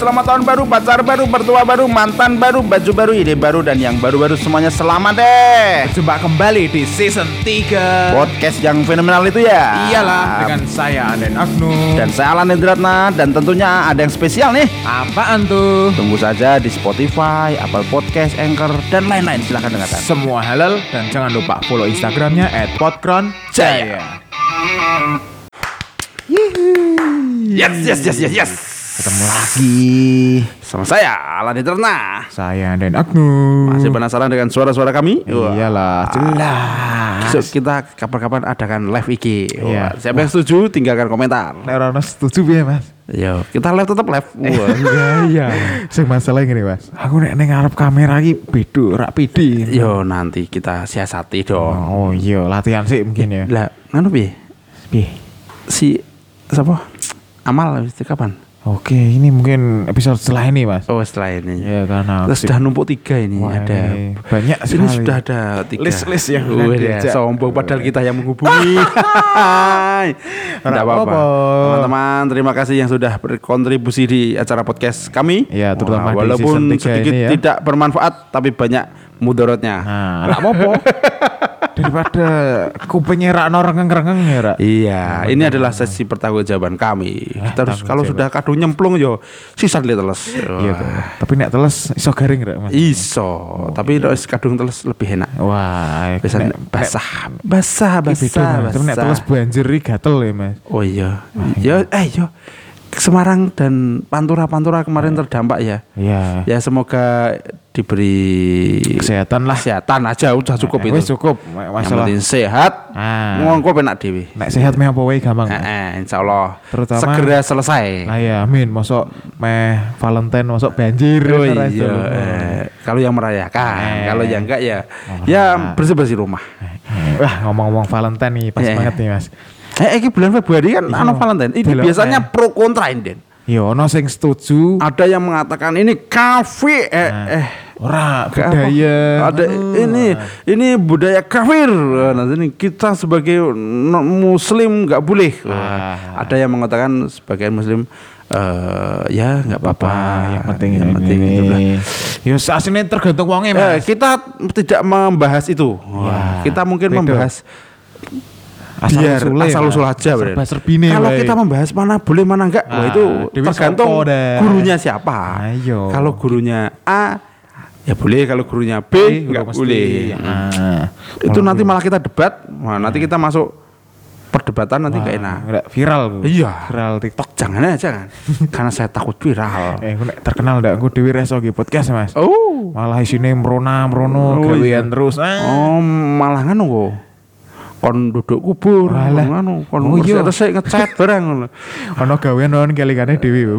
selamat tahun baru, pacar baru, mertua baru, mantan baru, baju baru, ide baru, dan yang baru-baru semuanya selamat deh. Jumpa kembali di season 3 Podcast yang fenomenal itu ya. Iyalah dengan saya Aden Agnu Dan saya Alan Indratna dan tentunya ada yang spesial nih. Apaan tuh? Tunggu saja di Spotify, Apple Podcast, Anchor, dan lain-lain. Silahkan dengarkan. Semua halal dan jangan lupa follow Instagramnya at Jaya. Yes, yes, yes, yes, yes. Ketemu lagi Sama saya, Alan Indratna. Saya Aden Agnu Masih penasaran dengan suara-suara kami? Wah. Iyalah jelas Besok kita kapan-kapan adakan live IG. Iya. Wah, Siapa yang setuju tinggalkan komentar. Ono setuju ya mas Yo, kita live tetap live. Wah. Iya iya Sing masalah gini mas Aku nek neng ngarep kamera iki bedo rak pede Yo nanti kita siasati dong. Oh iya latihan sih mungkin ya Lah, nganu piye? Piye? Si siapa? Amal itu kapan? Oke ini mungkin episode setelah ini mas Oh, setelah ini. Ya karena Kita sudah numpuk tiga ini Wah, ada. ini banyak Ini sekali. sudah ada tiga. List-list yang dia diajak. sombong padahal kita yang menghubungi. Tidak apa-apa. Teman-teman, terima kasih yang sudah berkontribusi di acara podcast kami. Ya, terutama Wah, di walaupun season tiga sedikit ini ya. tidak bermanfaat tapi banyak mudorotnya. Nah, apa-apa. Daripada kupingnya rak noreng rengeng ya rak. Iya, ini adalah sesi pertanggungjawaban kami. Kita harus kalau sudah kado nyemplung yo sisa lihat teles. Iya. Tapi nek teles iso garing rak Mas. Iso, tapi nek kadung teles lebih enak. Wah, Bisa nek- basah, basah, basah. Tapi nek teles banjir gatel ya Mas. Oh iya. Ya eh yo. Semarang dan Pantura-Pantura kemarin terdampak ya. Iya. Ya semoga diberi Kesehatan lah. kesehatan aja udah cukup Eh, itu. cukup Yang masalah. penting sehat. Ah. Ngongko penak dewi. Nek sehat meh apa wae gampang. Mas. Eh, insya Allah Terutama- segera selesai. Nah ya amin mosok meh Valentine mosok banjir Oh iya, eh, kalau yang merayakan, Eh. kalau yang enggak ya, Oh, ya nah. bersih bersih rumah. Wah ngomong-ngomong Valentine nih pas Iya, banget iya. nih Mas. Eh, ini bulan Februari kan Iya. anu Valentine. Ini biasanya eh. pro kontra ini. Den. Ya ono sing setuju. Ada yang mengatakan ini kafe, eh, Nah. eh, Ora apa? budaya. ada Anu. ini ini budaya kafir nah ini kita sebagai muslim nggak boleh Ah. ada yang mengatakan sebagian muslim eh ya nggak apa-apa apa yang penting yang ini. penting itu lah. Ya aslinya tergantung Eh, wongnya mas. kita tidak membahas itu Wah, kita mungkin membahas Asal biar usule, asal usul aja Serba serbine kalau kita membahas mana boleh mana enggak wah Ah, itu Dewi tergantung gurunya siapa Ayo. kalau gurunya A ya boleh kalau gurunya B Eh, enggak boleh Ah. itu nanti malah kita debat wah nanti kita masuk perdebatan nanti nggak enak viral Bu. Iya. Viral TikTok. jangan ya jangan karena saya takut viral Eh, terkenal ndak aku Dewi Reso gitu podcast Mas. oh Malah isine merona Oh, merono iya. gawean terus. Ah. oh malah nganu kok kon duduk kubur Walah. nganu kon Oh, iya. resik ngecat barang ngono. Ono gawean non kelikane Dewi.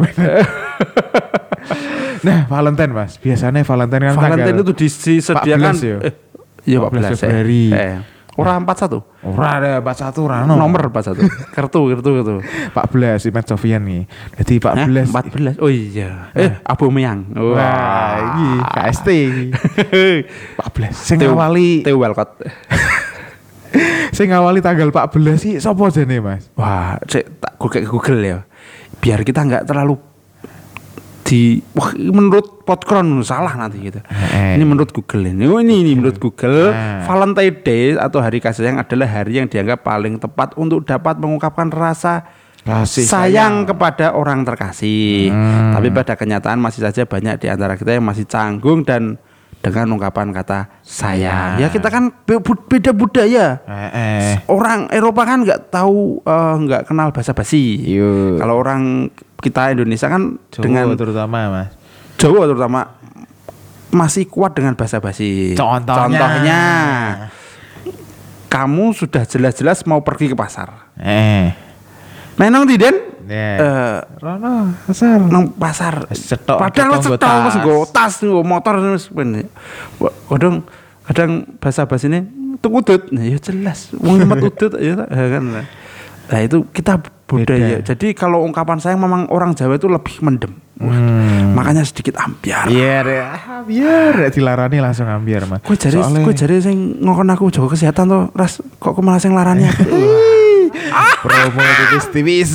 Nah, Valentine Mas. Biasanya Valentine kan Valentine itu disediakan 14 ya? eh, iya 14 14 Februari. Eh, eh. Orang 41 Ora ada Pak Satu ora ono. Nomor 41 Kartu, kartu, kartu 14 si Matt Sofian nih. Jadi Hah? 14 14 Oh iya Eh, Abu Meyang Wah, iki KST. 14. Sing ngawali Teo Walcott sing ngawali tanggal 14 sih sapa jane, Mas? Wah, cek tak google Google ya. Biar kita nggak terlalu di wah menurut Podkron salah nanti gitu. Eh. Ini menurut Google ini. Oh, ini ini menurut Google Eh. Valentine Day atau hari kasih sayang adalah hari yang dianggap paling tepat untuk dapat mengungkapkan rasa Kasih sayang, kepada orang terkasih. Hmm. Tapi pada kenyataan masih saja banyak di antara kita yang masih canggung dan dengan ungkapan kata sayang. Ya kita kan beda budaya Eh, eh. orang Eropa kan nggak tahu eh, nggak kenal bahasa basi. Iya. Kalau orang kita Indonesia kan Jawa dengan terutama, Mas. Jawa terutama masih kuat dengan bahasa basi. Contohnya. Contohnya, kamu sudah jelas-jelas mau pergi ke pasar. Eh. Menang di Ya. Eh, Rono, asal. nang pasar. Cetok, Padahal cetok wis tas. nggo tas nggo motor wis ben. Kadang kadang bahasa basi ini tuh udut. Nah, ya jelas. Wong nyemet udut ya? Ya kan. Nah, itu kita budaya. Beda. Jadi kalau ungkapan sayang memang orang Jawa itu lebih mendem. Hmm. Makanya sedikit ambiar. Biar ya, biar ya dilarani langsung ambiar, Mas. Kue jari, Soalnya- kue jari sing ngokon aku jaga kesehatan tuh, ras kok malah sing larani aku. promo tipis-tipis.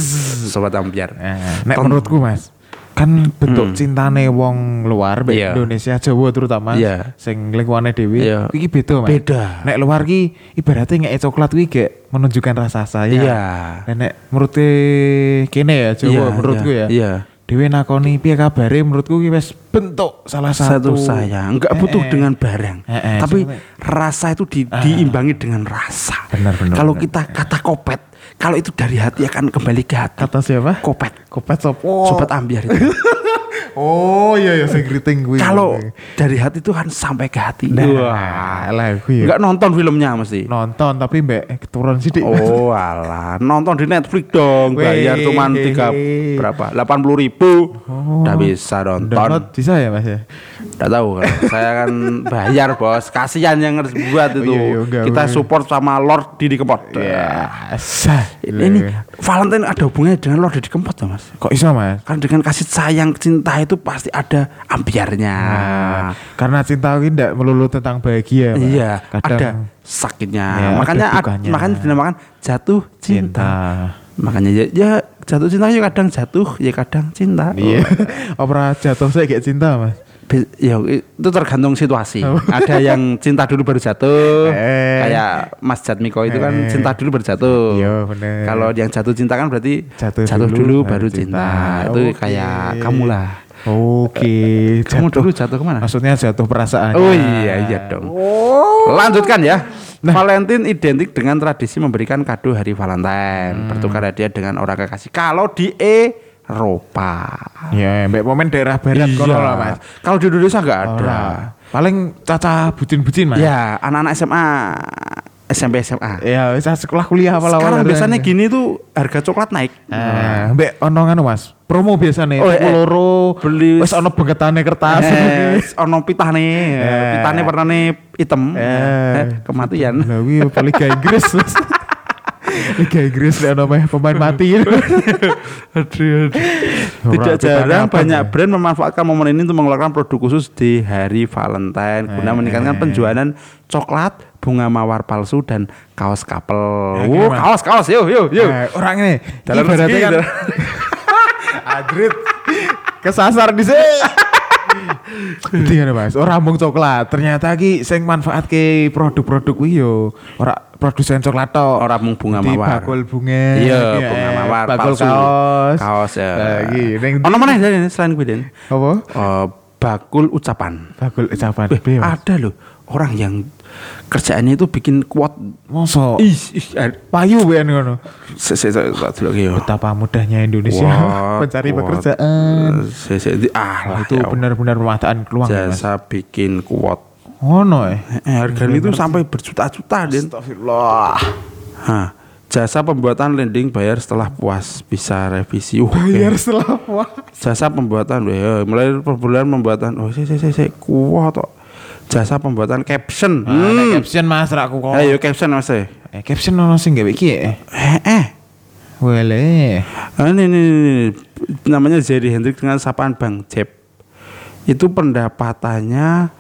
Sobat ambiar. Eh, nek menurutku, Mas, kan bentuk Hmm. cintane wong luar Iya. Indonesia Jawa terutama Iya. sing lingkungannya dhewe Iya. iki beda Mas. Beda. Nek luar ki ibaratnya ngeke coklat kuwi gak menunjukkan rasa sayang. Iya. Dan nek menurut kene ya Jawa Iya, menurutku iya, ya. Iya. Dewe nakoni piye kabare menurutku ki wis bentuk salah Satu satu, sayang, enggak butuh eh. dengan barang, Eh, eh, tapi soalnya- rasa itu di- diimbangi dengan rasa. Benar, benar, Kalau benar. kita kata kopet, kalau itu dari hati akan kembali ke hati. Kata siapa? Kopet, Kopet sopo? sobat ambiar itu. Oh iya ya sing kriting kuwi. Kalau dari hati itu kan sampai ke hati. Wah, lah ya. Enggak nonton filmnya mesti. nonton tapi mbak keturun sithik. Oh alah, nonton di Netflix dong, bayar Weh. cuman tiga berapa? Delapan puluh ribu, udah bisa nonton. Download bisa ya Mas ya? Nggak tahu saya kan bayar bos, kasihan yang harus buat Oh, itu. iya, iya, enggak, Kita support sama Lord Didi Kempot. Ya. Ini Valentine ada hubungannya dengan Lord Didi Kempot ya mas? kok iso Mas? Kan dengan kasih sayang cinta itu pasti ada ambiarnya. Nah, karena cinta ini tidak melulu tentang bahagia. Mas. Iya, kadang ada sakitnya. Ya, ada makanya ad- dukanya. makanya dinamakan jatuh cinta. cinta. Makanya ya, ya jatuh cinta ya kadang jatuh, ya kadang cinta. Iya. Opera jatuh saya kayak cinta Mas. Be- ya itu tergantung situasi. Oh. Ada yang cinta dulu baru jatuh, Eh. kayak Mas Jatmiko itu kan Eh. cinta dulu baru jatuh. Iya, bener. Kalau yang jatuh cinta kan berarti Jatuh jatuh, dulu, dulu, baru cinta. cinta. Itu Oke. kayak kamu lah. Oke. Kamu dulu jatuh ke mana? Maksudnya jatuh perasaan. Oh iya iya dong. Lanjutkan ya. Nah. Valentine identik dengan tradisi memberikan kado hari Valentine, Hmm. bertukar hadiah dengan orang kekasih. Kalau di Eropa, Ya, mbak momen daerah barat Iya. kono lah Mas. Kalau di Indonesia nggak ada. Paling caca bucin-bucin Mas. Ya, anak-anak SMA, SMP SMA. Ya, wis sekolah kuliah apa Sekarang biasanya gini tuh harga coklat naik. Eh, mbak ono ngono Mas. Promo biasanya Oh, oh, eh, loro beli- wis ono bengetane kertas. Eh, ono pitane, Eh. pitane warnane hitam. Eh. Eh, kematian. Lah kuwi apa Liga Inggris. Liga Inggris ono meh pemain mati. Aduh, Tidak Ora, pitane jarang banyak nih? brand memanfaatkan momen ini untuk mengeluarkan produk khusus di hari Valentine guna Eh. meningkatkan penjualan coklat, bunga mawar palsu dan kaos couple. Ya, gimana? kaos kaos yuk yuk yuk. Eh, orang ini Dalam ibaratnya rezeki, kan dalam- Adrit kesasar di sini. Jadi ngono Mas, ora mung coklat, ternyata ki sing manfaat ke produk-produk kuwi yo ora produsen coklat tok. Ora mung bunga mawar. Bakul bunga. Iya, ya, bunga mawar bakul palsu. kaos. Kaos ya. Lagi ning Ono dari selain Den? apa? Eh, bakul ucapan. Bakul ucapan. Weh, ada loh orang yang kerjaannya itu bikin quote. Mosok Ih, ih, eh, payu ben ngono. lagi, yo. Betapa mudahnya Indonesia Wah, mencari quote. pekerjaan. Se- se- ah, lah, itu ya benar-benar pemanfaatan peluang ya, Mas. jasa bikin quote. Ngono eh. Eh, harganya itu sampai berjuta-juta, Den. Astagfirullah. Hah. Jasa pembuatan landing bayar setelah puas bisa revisi. Uh, Bayar eh. setelah puas. Jasa pembuatan ya, mulai per bulan pembuatan. Oh, saya saya saya kuat. Jasa pembuatan caption. Nek Hmm. caption Mas rakku kok. Ayo caption Mas. Eh, Eh, caption ono sing gawe iki ya. eh. Wele. Ah, ini, ini, ini, namanya Jerry Hendrik dengan sapaan Bang Jeb. Itu pendapatannya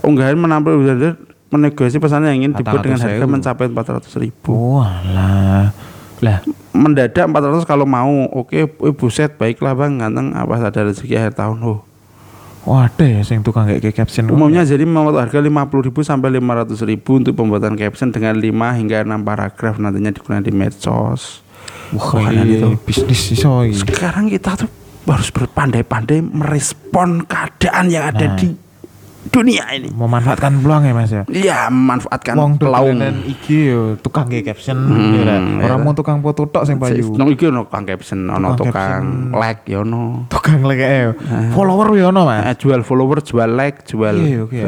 unggahan menampil benar menegosiasi pesan yang ingin dibuat dengan 400.000. harga mencapai 400 ribu. Walah. Lah, Mendadak 400 kalau mau. Oke, eh, buset baiklah Bang, ganteng apa ada rezeki akhir tahun. Oh. Waduh ya sing tukang kayak caption. Umumnya jadi membuat harga 50 ribu sampai 500 ribu untuk pembuatan caption dengan 5 hingga 6 paragraf nantinya digunakan di medsos. wah itu. bisnis iso iki. Sekarang kita tuh harus berpandai-pandai merespon keadaan yang ada Nah. di dunia ini. Memanfaatkan peluang ya Mas ya. Iya, memanfaatkan Wong dolanan iki yo tukang kayak caption Hmm, ya iya. Orang mau tukang foto tok sing payu. Nang iki ono tukang caption, ono Tukang like ya ono. Tukang like eh. Follower yo ono Mas. Eh, jual follower, jual like, jual Iya, oke.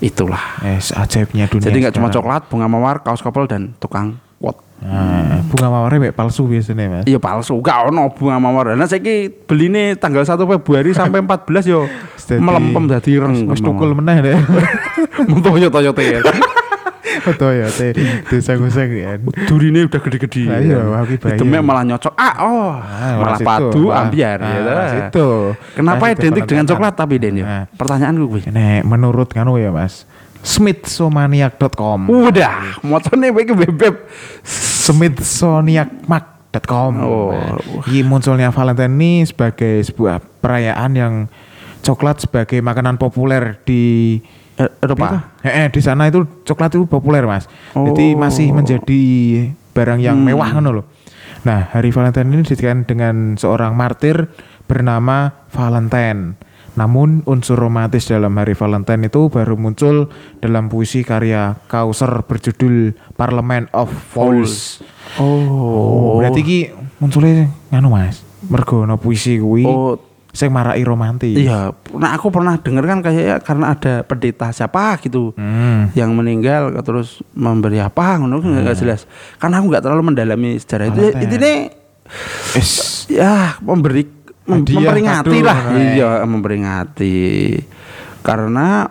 itulah. Eh, ajaibnya dunia. Jadi nggak cuma coklat, bunga mawar, kaos couple dan tukang quote. Nah, bunga mawarnya mek palsu biasanya Mas. Iya palsu, gak ono bunga mawar. Nah saiki beline tanggal 1 Februari sampai 14 yo Dadi- melempem dadi reng. Wis tukul meneh deh. Muntuh yo Toyota ya. Betul ya, teh desa-desa ya. Durine udah gede-gede. Nah, iya, wah, ki bahaya. Demek malah nyocok. Ah, oh. Ah, malah padu ambiar Ah, gitu. situ. Kenapa situ identik dengan coklat tapi Den ya? Nah. Pertanyaanku kuwi. Nek menurut kanu ya Mas, smithsomaniac.com Udah, motone iki bebek. .com. Oh. Ini munculnya Valentine ini sebagai sebuah perayaan yang coklat sebagai makanan populer di E- Eropa. Eh, eh, di sana itu coklat itu populer mas. Jadi Oh. masih menjadi barang yang Hmm. mewah kan loh. Nah hari Valentine ini didirikan dengan seorang martir bernama Valentine. Namun unsur romantis dalam hari Valentine itu baru muncul dalam puisi karya Kauser berjudul Parliament of Fools. Oh. Berarti ki munculnya nganu mas. Mergo no puisi kuwi Oh, sing marai romantis. iya. Nah, aku pernah dengar kan kayak karena ada pendeta siapa gitu. Hmm. yang meninggal terus memberi apa ngono kan nggak jelas karena aku nggak terlalu mendalami sejarah itu Valentine. intinya Is. ya memberi mem- Hadiah, memperingati lah nah. iya memperingati karena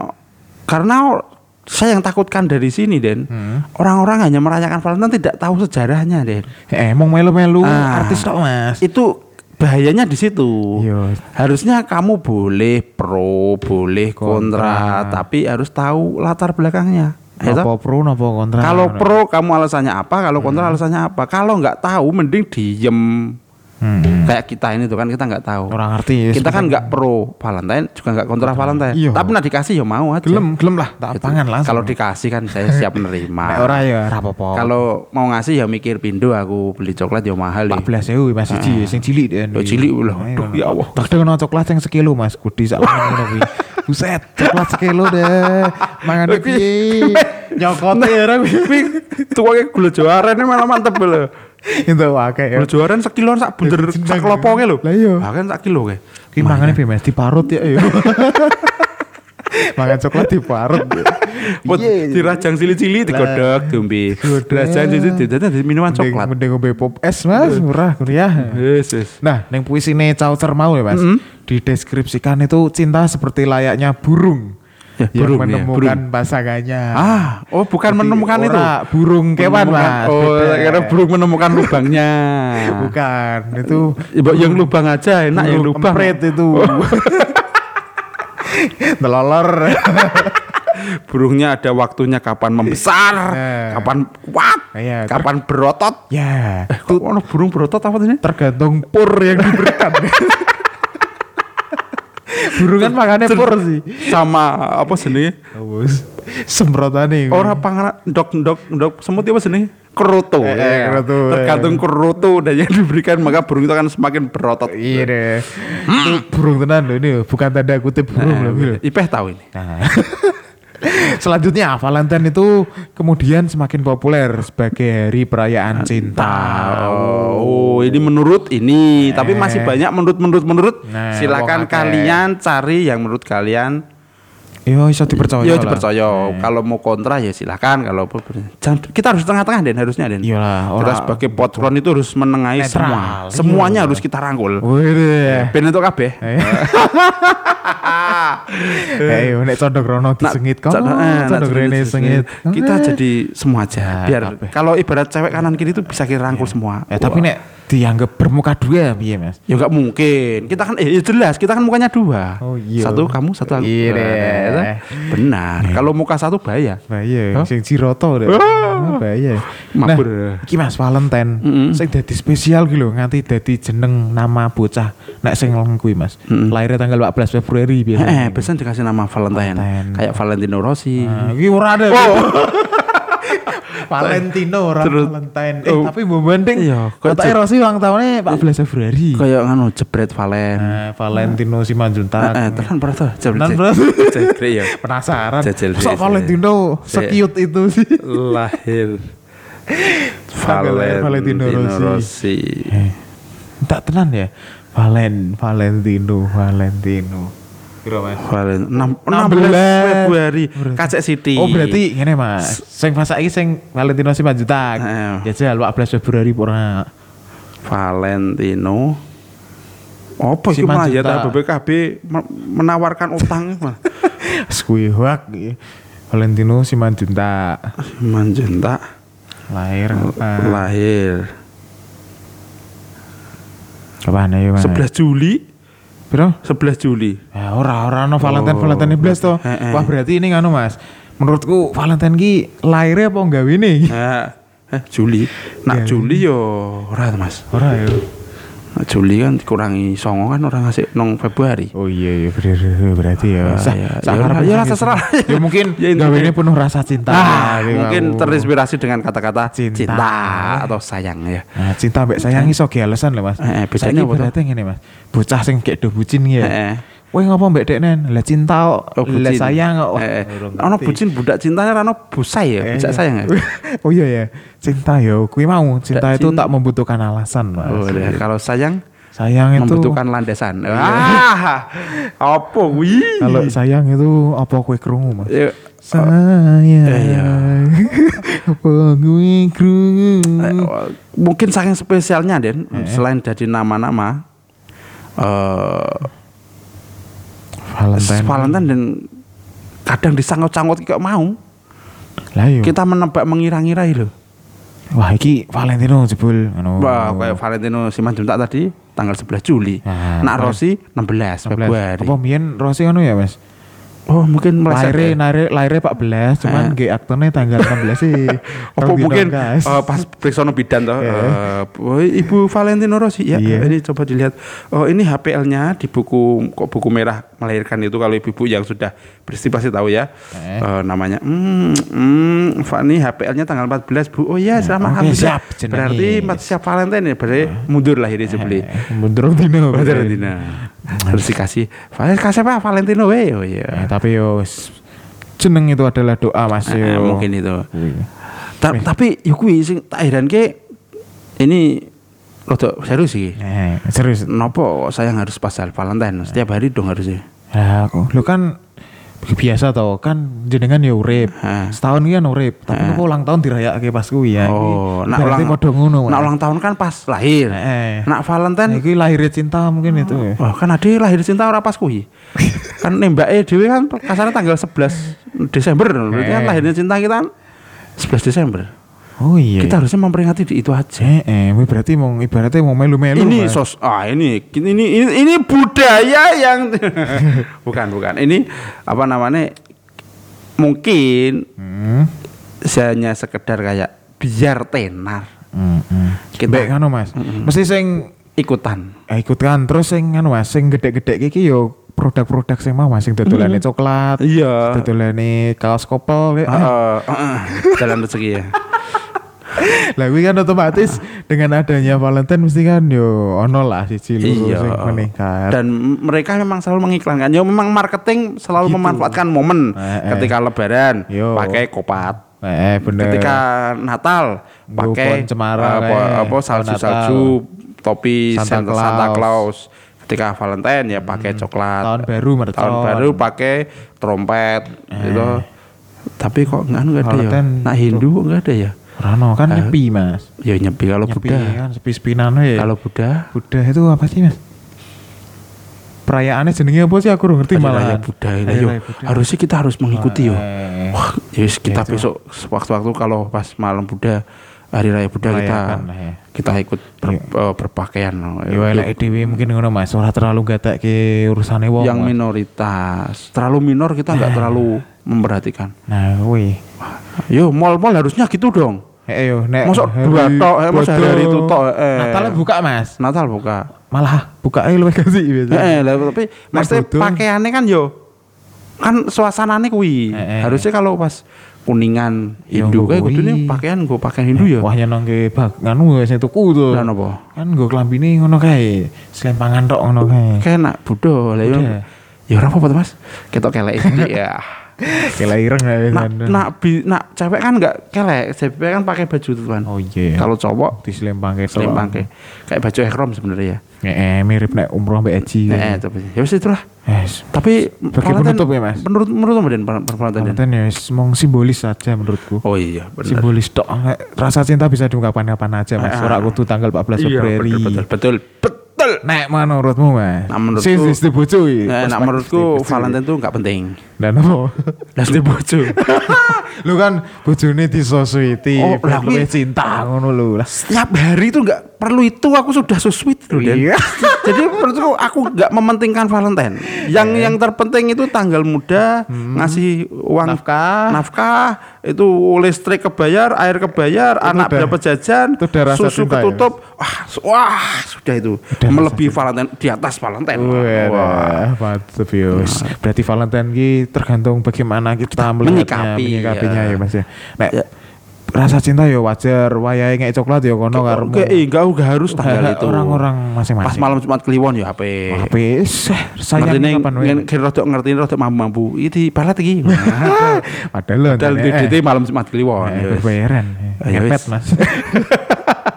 karena saya yang takutkan dari sini Den Hmm. orang-orang hanya merayakan Valentine tidak tahu sejarahnya Den Eh, emang melu-melu Ah. artis tok mas. itu bahayanya di situ Iya. harusnya kamu boleh pro boleh kontra, Kontra. tapi harus tahu latar belakangnya Ya? Nopo pro nopo kontra. Kalau pro kamu alasannya apa, kalau kontra alasannya apa. Kalau nggak tahu mending diem. Hmm. Kayak kita ini tuh kan kita nggak tahu. Orang artis. Kita kan nggak pro Valentine, juga nggak kontra Valentine. Iya. Tapi nak dikasih ya mau aja. gelem gelem lah tak Gitu. pangan langsung. Kalau dikasih kan saya siap menerima. Nek ora ya rapopo. Kalau mau ngasih ya mikir pindo aku beli coklat ya mahal deh. 14 ewu mas siji sing cilik den. Oh, cilik loh. Aduh, ya Allah. Tak ada coklat yang sekilo mas kudi sak ngono kuwi. Buset, coklat sekilo deh. Mangan piye? Nyokote ora kuwi. Tapi tukangnya gula jawaren malah mantep loh. Itu akeh ya. Gula jawaren sekiloan sak bunder sak kelopoke lho. Lah iya. Ah, kan sak kilo kayak. Ki mangane piye mas diparut ya yo. Mangan coklat diparut. Buat Piye? dirajang cili-cili digodok diombe. Dirajang cili di minuman coklat. Mending ngombe pop es mas murah kuliah. Yes, yes. Nah, neng puisine Chaucer mau ya mas, dideskripsikan itu cinta seperti layaknya burung, Ya, yang burung, ya, menemukan burung. pasangannya. Ah, oh bukan Jadi menemukan itu. burung kewan Menemukan- mas. Oh, beda. karena burung menemukan lubangnya. Bukan, itu Ibu yang lubang aja enak yang burung lubang. empret itu. Telolor. Burungnya ada waktunya kapan membesar, Nah. kapan kuat, Iya, ter- kapan berotot. ya, Kok ono burung berotot apa ini? tergantung pur yang diberikan. Burung kan makannya pur sih. Sama apa sini? Wes, semprotane. Orang panganan dok dok dok semut apa sini? Kerutu. Eh, eh, ya. kerutu, eh. Tergantung kerutu dan yang diberikan maka burung itu akan semakin berotot. Iya deh. Itu burung tenan loh ini bukan tanda kutip burung loh. gitu. Ipeh tahu ini. Nah. Selanjutnya Valentine itu kemudian semakin populer sebagai hari perayaan cinta. Oh, ini menurut ini, tapi masih banyak menurut menurut menurut. Nah, Silakan kalian cari yang menurut kalian Yo iso dipercaya. ya lah. dipercaya. Kalau mau kontra ya silakan. Kalau kita harus tengah-tengah Den harusnya Den. Iyalah, Kita sebagai potron itu harus menengahi Netral. semua. Semuanya harus kita rangkul. Ben untuk kabeh. Eh, nek condok rono Nak- disengit kok. eh, rene sengit. Kita Eh. jadi semua aja. Biar kalau ibarat cewek kanan kiri itu bisa kita rangkul semua. Eh tapi nek dianggap bermuka dua piye, Mas? Ya nggak mungkin. Kita kan eh ya jelas kita kan mukanya dua. Oh, iya. Satu kamu, satu aku. Iya. Nah, Benar. Kalau muka satu bahaya. Bahaya, Hah? sing jiroto deh. Ah. Bahaya. Mabur. Nah, iki Mas Valentine, Mm-mm. sing dadi spesial gitu nganti dadi jeneng nama bocah. Nek sing leng kuwi Mas. Mm-mm. Lahirnya tanggal 14 Februari biasanya. Eh, biasanya dikasih nama Valentine. Valentine. Kayak Valentino Rossi. Nah, iki ora ada. Valentino ora Valentine. Eh, Oh. tapi mbok banding. Iya, je- Rossi ulang tahunnya 14 Februari. Kayak nganu jebret Valen. Nah, Valentino Simanjuntak. Eh, eh, tenan tuh jebret. Tenan pernah. Jebret ya. Penasaran. Masa sih, Valentino sekiut itu sih. Lahir lahir Valentino Rossi. Rossi. Eh, tak tenan ya. Valen, Valentino, Valentino. Kira mas. Valen 6, 16 16 Februari Kacek City. Oh berarti ngene mas. Sing pas saiki sing Valentino si Manjutak. Heeh. Jajal 14 Februari pura. Valentino apa Si itu malah ya. BPKB me- menawarkan utang mah. Skuihwak. Valentino si Manjutak. Manjunta Lahir kapan? lahir Kapan ya mas? 11 Juli Bro? 11 Juli. Ya ora ora no Valentine Oh, Valentine Iblis to. heeh. Wah berarti ini nganu Mas. Menurutku Valentine ki lahirnya apa enggak ini? Nah, Eh, Juli. Nak Iya. Juli yo ora Mas. Ora ya. Juli kan dikurangi songo kan orang ngasih nong Februari. Oh iya iya berarti ya. Ah, Sa- iya. sakarep Ya, ya, gitu. terserah. Ya mungkin Ya, ini penuh rasa cinta. Ah, gitu mungkin kamu. terinspirasi dengan kata-kata Cinta. cinta. atau sayang ya. Nah, cinta mbak sayang iso ge alasan lho Mas. Eh, eh, bedanya apa berarti ngene Mas. Bocah sing kayak do bucin ya. Eh, eh. Kowe ngopo mbak Deknen? Lah cinta kok, Oh, lah sayang kok. Wah, Eh, eh. Ono ngerti. bucin budak cintanya rano busai ya, Eh, budak iya. sayang ya. oh iya ya, cinta ya. Kui mau cinta Budak itu cinta. tak membutuhkan alasan, Mas. Oh, udah. kalau sayang Sayang itu membutuhkan landasan. Ah, apa wi? kalau sayang itu apa kue kerungu, Mas? Ya, Sayang. iya. apa kue kerungu? eh, mungkin saking spesialnya Den, Eh. selain dari nama-nama eh Valentine. Valentine dan kadang disangkut-sangkut kayak mau. Lah iya. Kita menebak mengira-ngira loh. Wah, iki Valentino jebul ngono. Wah, kayak Valentino Simanjuntak tadi tanggal 11 Juli. Nah, Val- Rossi 16 Februari. Apa mien Rossi ngono ya, Mas? Oh, mungkin meleset. Lahirnya, ya. lahirnya, lahirnya 14, cuman Eh. nggak aktornya tanggal 16 sih. Apa dino, mungkin guys. eh, pas periksa bidan toh Iya. eh, oh, Ibu Valentino Rossi ya Iya. ini coba dilihat oh ini HPL-nya di buku kok buku merah melahirkan itu kalau ibu-ibu yang sudah bersih pasti tahu ya Eh. Eh, namanya hmm, hmm Fani HPL-nya tanggal 14 Bu oh iya selamat oke, alhamdulillah. siap, jenenge. berarti siap Valentine ya berarti mundur lahirnya sebeli Eh, Mundur dino. Mundur Valentino terus dikasih Valentino kasih apa Valentino we oh iya Eh, tapi yo jeneng itu adalah doa Mas Eh, yo. mungkin itu Kuwi. Ta- tapi ya kuwi sing tak heranke ini rada serius sih. Eh, serius. Nopo sayang harus pasal Valentine setiap hari dong harusnya. Ya, aku lu kan biasa tau kan jenengan ya urip. Setahun kan urip, tapi kok ulang tahun dirayakake pas kuwi ya. Oh, nak ulang padha ngono. Nak ulang tahun kan pas lahir. Eh. Nak Valentine Iki lahirnya cinta mungkin itu ya. Wah, kan ada lahir cinta ora pas kuwi. kan nembake dhewe kan kasarnya tanggal 11 Desember. Berarti kan lahirnya cinta kita kan 11 Desember. Oh iya. Kita harusnya memperingati di itu aja. Eh, eh, berarti mau ibaratnya mau melu-melu. ini Mas. sos ah ini ini ini ini budaya yang bukan bukan ini apa namanya mungkin Hmm. hanya sekedar kayak biar tenar Hmm, hmm. Kita- Baik ngono Mas. Mesti sing ikutan eh, ikut kan terus sing ngono Mas, sing gede-gede iki yo produk-produk sing mau Mas, sing dodolane coklat, iya dodolane kaos kopel. kayak- Heeh, heeh. jalan rezeki ya Lah kan otomatis dengan adanya Valentine mesti kan yo ono lah siji iya meningkat. dan mereka memang selalu mengiklankan ya memang marketing selalu Gitu. memanfaatkan momen Eh, eh. ketika lebaran Yo. pakai kopat Eh, bener. ketika Natal pakai cemara apa, kayak apa pohon salju-salju topi Santa Santa, Santa Claus. Claus ketika Valentine ya pakai coklat Tahun baru mercon. tahun baru pakai trompet gitu tapi kok nggak ada ya nah Hindu nggak ada ya Rano kan nyepi Mas. ya nyepi kalau Nyepi Buddha kan sepi-sepinan we. kalau Buddha Buddha itu apa sih Mas? Perayaannya jenenge apa sih aku ngerti malah. Raya Buddha ini Hari yo Raya Buddha. harusnya kita harus mengikuti yo wah yes, kita Gitu. besok sewaktu-waktu kalau pas malam Buddha hari raya Buddha kita ya. kita ikut ber- eh, berpakaian Yo elek dhewe mungkin ngono Mas, ora terlalu gatekke urusane wong. yang Mas. minoritas terlalu minor kita nggak terlalu memperhatikan Nah, kuwi. yo mall-mall harusnya gitu dong Eh yo nek Masuk hari dua tok, eh, bodoh. hari itu tok, eh. Natalnya buka Mas. Natal buka Malah buka luwih kasih biasa. eh lah, tapi maksudnya bodong. pakaiannya kan yo kan suasananya kuwi Eh, eh. harusnya kalau pas kuningan Hindu kayak kuwi. kudu pakaian gue pakaian Hindu ya Wah nyenong ke bag nganu sing tuku tuh. Lah napa? Kan nggo klambine ngono kae. Selempangan tok ngono kae. kayak nak Buddha lah yo ya ora apa-apa Mas ketok kelek ya Kayak ireng kae. nak nak bi- nak cewek kan nggak kelek cewek kan pakai baju tuh kan Oh iya. kalau cowok diselempangke tok. selempang kayak kayak baju ihram sebenarnya ya Eh, mirip nek umroh mbek Haji. eh tapi ya wis itulah Yes. tapi Sebagai penutup ya, Mas? menurut menurut kamu Den per- per- Valentine Den? Valentine ya mong simbolis saja menurutku. oh iya benar Simbolis tok. Rasa cinta bisa diungkapkan kapan aja, Mas. Ah, Ora kudu tanggal 14 iya Februari. betul betul betul betul Nek menurutmu, Mas? Nah, menurutku- Sing dibojo iki. Nah, menurutku. Valentine tuh nggak penting Dan apa? Lah sing bojo. lu kan bojone disosuiti, Oh, luwih kuwi- cinta ngono lho. Setiap hari itu nggak perlu itu aku sudah so sweet loh Dan. Iya. Jadi menurutku aku nggak mementingkan Valentine. Yang yang terpenting itu tanggal muda, ngasih uang Nafkah. nafkah, itu listrik kebayar, air kebayar, anak dapat jajan, itu susu ya? ketutup. Wah, wah, sudah itu Udah melebihi Valentine di atas Valentine. Wah, mantep yos. Berarti Valentine ki tergantung bagaimana kita melihatnya, menyikapi, menyikapinya ya. ya Mas ya. Nek Ya. rasa cinta ya wajar, wayahe ngek coklat ya kono karo Enggak, eh, enggak, enggak harus tanggal itu. orang-orang Pas masing-masing. malam Jumat Kliwon ya HP. HP Ngerti kapan wae. kira rodok ngerti rodok mampu-mampu. Iki balat iki. Padahal lho, Padahal DDT malam Jumat Kliwon. eh, ya. berbayaran. Ayo, Ngepet. Mas.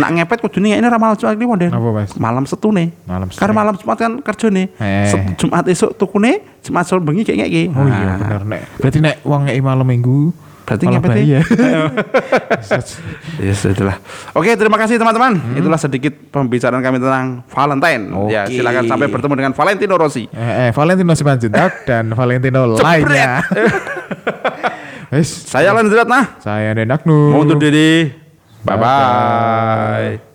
Nak ngepet kudune ini ra malam Jumat Kliwon Den. Apa, Mas? Malam setune. Malam Karena setune. malam Jumat kan kerjane. Eh. Set- Jumat esuk tukune, Jumat sore bengi kayak ngeki. Oh iya bener nek. Berarti nek wong ngeki malam Minggu Berarti ngepet ya. ya. Yes, itulah. Oke, terima kasih teman-teman. Hmm. Itulah sedikit pembicaraan kami tentang Valentine. Ya, Oke. silakan sampai bertemu dengan Valentino Rossi. Eh, eh, Valentino Simanjuntak dan Valentino lainnya. Saya Zerat nah. saya Denaknu. Mau undur 拜拜。